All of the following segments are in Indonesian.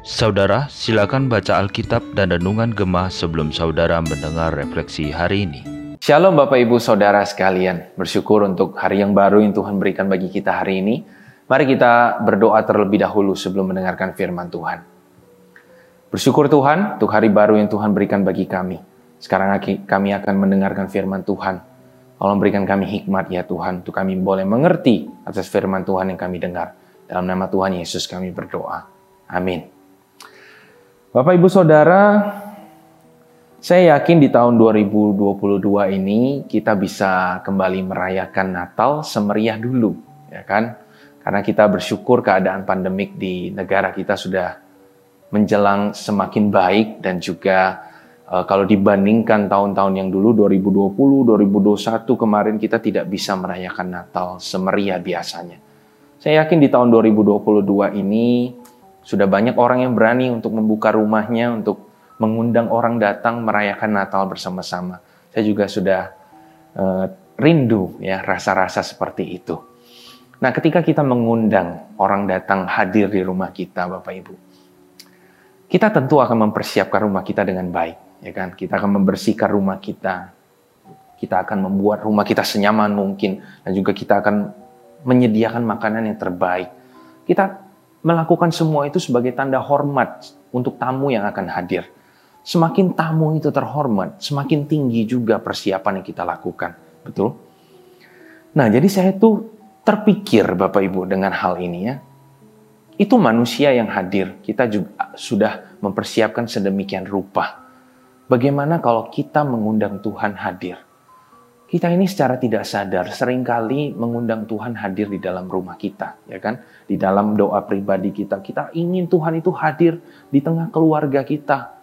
Saudara, silakan baca Alkitab dan Renungan Gemah sebelum saudara mendengar refleksi hari ini. Shalom Bapak Ibu Saudara sekalian, bersyukur untuk hari yang baru yang Tuhan berikan bagi kita hari ini. Mari kita berdoa terlebih dahulu sebelum mendengarkan firman Tuhan. Bersyukur Tuhan untuk hari baru yang Tuhan berikan bagi kami. Sekarang kami akan mendengarkan firman Tuhan. Tolong berikan kami hikmat ya Tuhan, untuk kami boleh mengerti atas firman Tuhan yang kami dengar. Dalam nama Tuhan Yesus kami berdoa. Amin. Bapak Ibu Saudara, saya yakin di tahun 2022 ini kita bisa kembali merayakan Natal semeriah dulu, ya kan? Karena kita bersyukur keadaan pandemik di negara kita sudah menjelang semakin baik dan juga uh, kalau dibandingkan tahun-tahun yang dulu 2020, 2021 kemarin kita tidak bisa merayakan Natal semeriah biasanya. Saya yakin di tahun 2022 ini sudah banyak orang yang berani untuk membuka rumahnya untuk mengundang orang datang merayakan Natal bersama-sama. Saya juga sudah uh, rindu ya rasa-rasa seperti itu. Nah, ketika kita mengundang orang datang hadir di rumah kita, Bapak Ibu, kita tentu akan mempersiapkan rumah kita dengan baik, ya kan? Kita akan membersihkan rumah kita. Kita akan membuat rumah kita senyaman mungkin dan juga kita akan menyediakan makanan yang terbaik. Kita melakukan semua itu sebagai tanda hormat untuk tamu yang akan hadir. Semakin tamu itu terhormat, semakin tinggi juga persiapan yang kita lakukan. Betul? Nah, jadi saya tuh terpikir Bapak Ibu dengan hal ini ya. Itu manusia yang hadir. Kita juga sudah mempersiapkan sedemikian rupa. Bagaimana kalau kita mengundang Tuhan hadir? kita ini secara tidak sadar sering kali mengundang Tuhan hadir di dalam rumah kita, ya kan? Di dalam doa pribadi kita, kita ingin Tuhan itu hadir di tengah keluarga kita,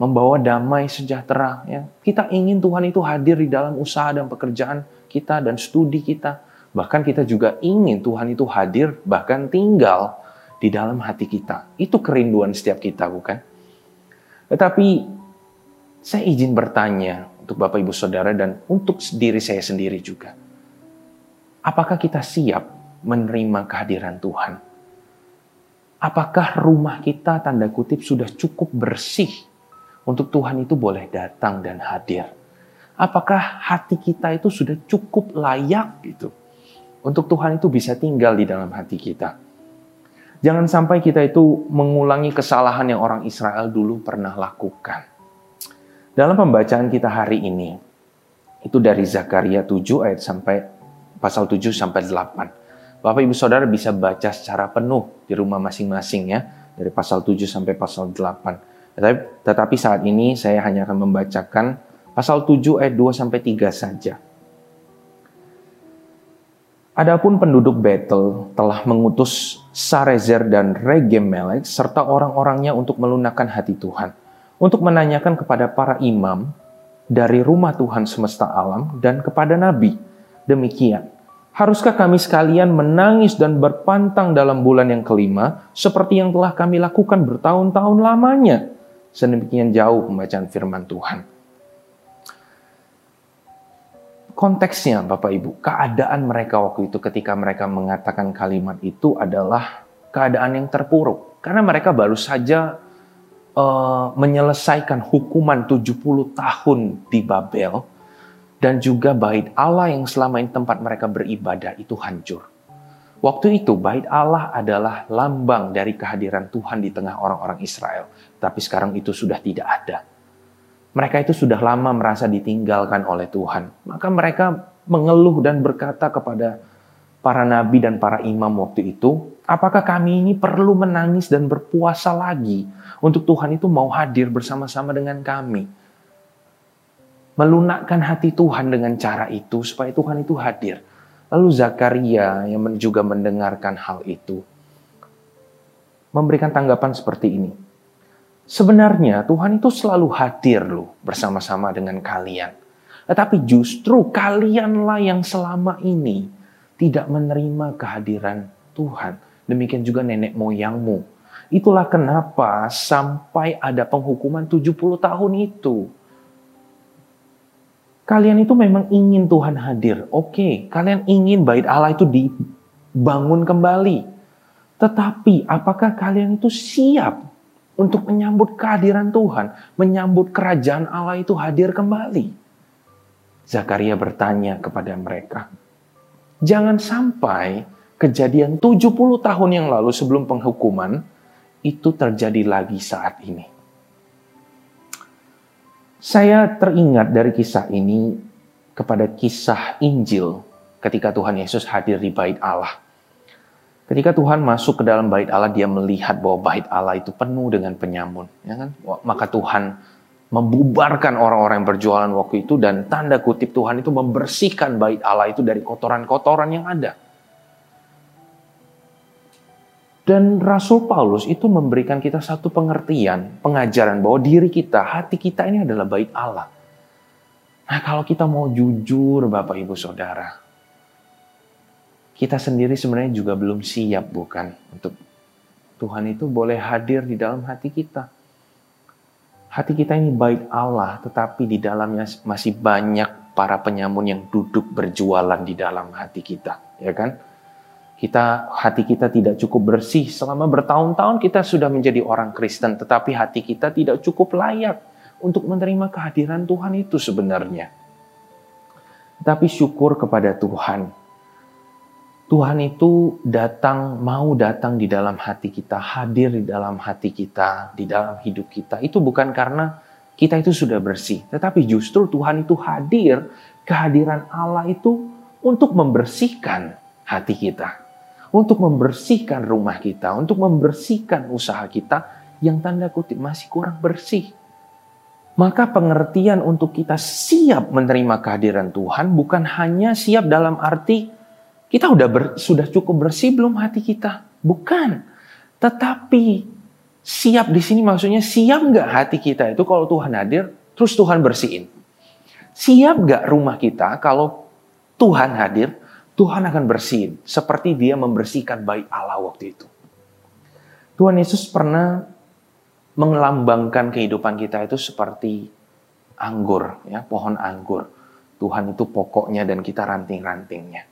membawa damai sejahtera, ya. Kita ingin Tuhan itu hadir di dalam usaha dan pekerjaan kita dan studi kita. Bahkan kita juga ingin Tuhan itu hadir bahkan tinggal di dalam hati kita. Itu kerinduan setiap kita, bukan? Tetapi saya izin bertanya, untuk Bapak Ibu Saudara dan untuk diri saya sendiri juga. Apakah kita siap menerima kehadiran Tuhan? Apakah rumah kita tanda kutip sudah cukup bersih untuk Tuhan itu boleh datang dan hadir? Apakah hati kita itu sudah cukup layak gitu untuk Tuhan itu bisa tinggal di dalam hati kita? Jangan sampai kita itu mengulangi kesalahan yang orang Israel dulu pernah lakukan dalam pembacaan kita hari ini, itu dari Zakaria 7 ayat sampai pasal 7 sampai 8. Bapak Ibu Saudara bisa baca secara penuh di rumah masing-masing ya, dari pasal 7 sampai pasal 8. Tetapi, tetapi saat ini saya hanya akan membacakan pasal 7 ayat 2 sampai 3 saja. Adapun penduduk Betel telah mengutus Sarezer dan Regemelek serta orang-orangnya untuk melunakkan hati Tuhan untuk menanyakan kepada para imam dari rumah Tuhan semesta alam dan kepada nabi. Demikian, haruskah kami sekalian menangis dan berpantang dalam bulan yang kelima seperti yang telah kami lakukan bertahun-tahun lamanya? Sedemikian jauh pembacaan firman Tuhan. Konteksnya Bapak Ibu, keadaan mereka waktu itu ketika mereka mengatakan kalimat itu adalah keadaan yang terpuruk. Karena mereka baru saja uh, menyelesaikan hukuman 70 tahun di Babel dan juga bait Allah yang selama ini tempat mereka beribadah itu hancur. Waktu itu bait Allah adalah lambang dari kehadiran Tuhan di tengah orang-orang Israel. Tapi sekarang itu sudah tidak ada. Mereka itu sudah lama merasa ditinggalkan oleh Tuhan. Maka mereka mengeluh dan berkata kepada para nabi dan para imam waktu itu, apakah kami ini perlu menangis dan berpuasa lagi untuk Tuhan itu mau hadir bersama-sama dengan kami. Melunakkan hati Tuhan dengan cara itu supaya Tuhan itu hadir. Lalu Zakaria yang juga mendengarkan hal itu memberikan tanggapan seperti ini. Sebenarnya Tuhan itu selalu hadir loh bersama-sama dengan kalian. Tetapi justru kalianlah yang selama ini tidak menerima kehadiran Tuhan. Demikian juga nenek moyangmu Itulah kenapa sampai ada penghukuman 70 tahun itu. Kalian itu memang ingin Tuhan hadir. Oke, kalian ingin bait Allah itu di, bangun kembali. Tetapi apakah kalian itu siap untuk menyambut kehadiran Tuhan, menyambut kerajaan Allah itu hadir kembali? Zakaria bertanya kepada mereka, Jangan sampai kejadian 70 tahun yang lalu sebelum penghukuman itu terjadi lagi saat ini. Saya teringat dari kisah ini kepada kisah Injil ketika Tuhan Yesus hadir di bait Allah. Ketika Tuhan masuk ke dalam bait Allah, dia melihat bahwa bait Allah itu penuh dengan penyamun. Ya kan? Maka Tuhan membubarkan orang-orang yang berjualan waktu itu dan tanda kutip Tuhan itu membersihkan bait Allah itu dari kotoran-kotoran yang ada. Dan Rasul Paulus itu memberikan kita satu pengertian, pengajaran bahwa diri kita, hati kita ini adalah bait Allah. Nah kalau kita mau jujur Bapak Ibu Saudara, kita sendiri sebenarnya juga belum siap bukan untuk Tuhan itu boleh hadir di dalam hati kita. Hati kita ini baik Allah, tetapi di dalamnya masih banyak para penyamun yang duduk berjualan di dalam hati kita, ya kan? Kita hati kita tidak cukup bersih selama bertahun-tahun kita sudah menjadi orang Kristen, tetapi hati kita tidak cukup layak untuk menerima kehadiran Tuhan itu sebenarnya. Tapi syukur kepada Tuhan Tuhan itu datang, mau datang di dalam hati kita, hadir di dalam hati kita, di dalam hidup kita. Itu bukan karena kita itu sudah bersih, tetapi justru Tuhan itu hadir, kehadiran Allah itu untuk membersihkan hati kita, untuk membersihkan rumah kita, untuk membersihkan usaha kita yang tanda kutip masih kurang bersih. Maka pengertian untuk kita siap menerima kehadiran Tuhan bukan hanya siap dalam arti kita udah ber, sudah cukup bersih belum hati kita? Bukan. Tetapi siap di sini maksudnya siap nggak hati kita itu kalau Tuhan hadir, terus Tuhan bersihin. Siap nggak rumah kita kalau Tuhan hadir, Tuhan akan bersihin. Seperti dia membersihkan baik Allah waktu itu. Tuhan Yesus pernah mengelambangkan kehidupan kita itu seperti anggur, ya pohon anggur. Tuhan itu pokoknya dan kita ranting-rantingnya.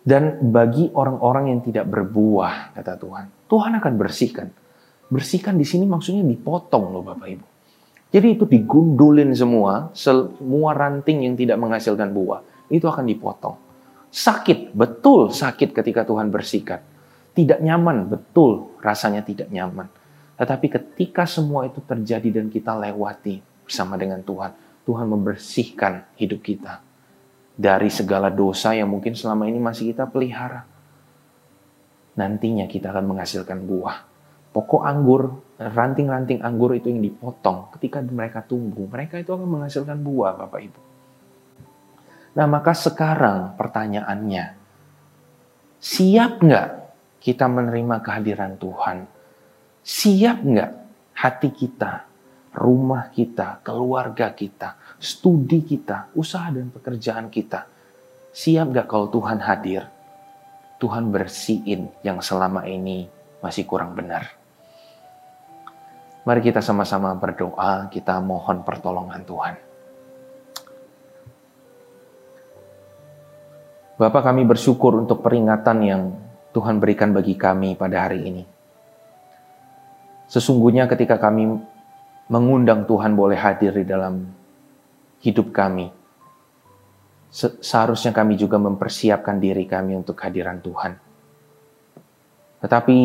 Dan bagi orang-orang yang tidak berbuah, kata Tuhan, Tuhan akan bersihkan. Bersihkan di sini maksudnya dipotong loh Bapak Ibu. Jadi itu digundulin semua, semua ranting yang tidak menghasilkan buah, itu akan dipotong. Sakit, betul sakit ketika Tuhan bersihkan. Tidak nyaman, betul rasanya tidak nyaman. Tetapi ketika semua itu terjadi dan kita lewati bersama dengan Tuhan, Tuhan membersihkan hidup kita dari segala dosa yang mungkin selama ini masih kita pelihara. Nantinya kita akan menghasilkan buah. Pokok anggur, ranting-ranting anggur itu yang dipotong ketika mereka tumbuh, mereka itu akan menghasilkan buah, Bapak Ibu. Nah, maka sekarang pertanyaannya, siap nggak kita menerima kehadiran Tuhan? Siap nggak hati kita, rumah kita, keluarga kita, studi kita, usaha dan pekerjaan kita. Siap gak kalau Tuhan hadir? Tuhan bersihin yang selama ini masih kurang benar. Mari kita sama-sama berdoa, kita mohon pertolongan Tuhan. Bapak kami bersyukur untuk peringatan yang Tuhan berikan bagi kami pada hari ini. Sesungguhnya ketika kami mengundang Tuhan boleh hadir di dalam hidup kami. Seharusnya kami juga mempersiapkan diri kami untuk kehadiran Tuhan. Tetapi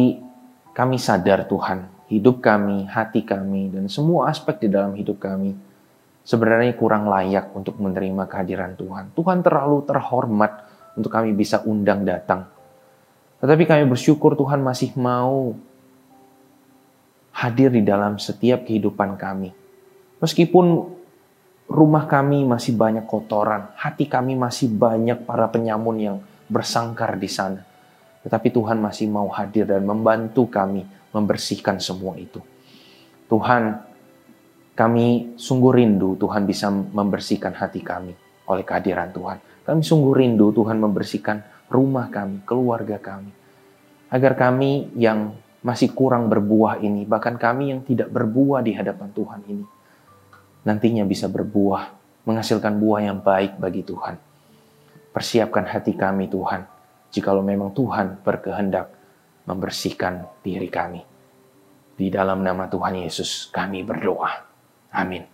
kami sadar Tuhan, hidup kami, hati kami, dan semua aspek di dalam hidup kami sebenarnya kurang layak untuk menerima kehadiran Tuhan. Tuhan terlalu terhormat untuk kami bisa undang datang. Tetapi kami bersyukur Tuhan masih mau hadir di dalam setiap kehidupan kami. Meskipun rumah kami masih banyak kotoran, hati kami masih banyak para penyamun yang bersangkar di sana. Tetapi Tuhan masih mau hadir dan membantu kami membersihkan semua itu. Tuhan, kami sungguh rindu Tuhan bisa membersihkan hati kami oleh kehadiran Tuhan. Kami sungguh rindu Tuhan membersihkan rumah kami, keluarga kami. Agar kami yang masih kurang berbuah ini, bahkan kami yang tidak berbuah di hadapan Tuhan ini, nantinya bisa berbuah, menghasilkan buah yang baik bagi Tuhan. Persiapkan hati kami Tuhan, jikalau memang Tuhan berkehendak membersihkan diri kami. Di dalam nama Tuhan Yesus kami berdoa. Amin.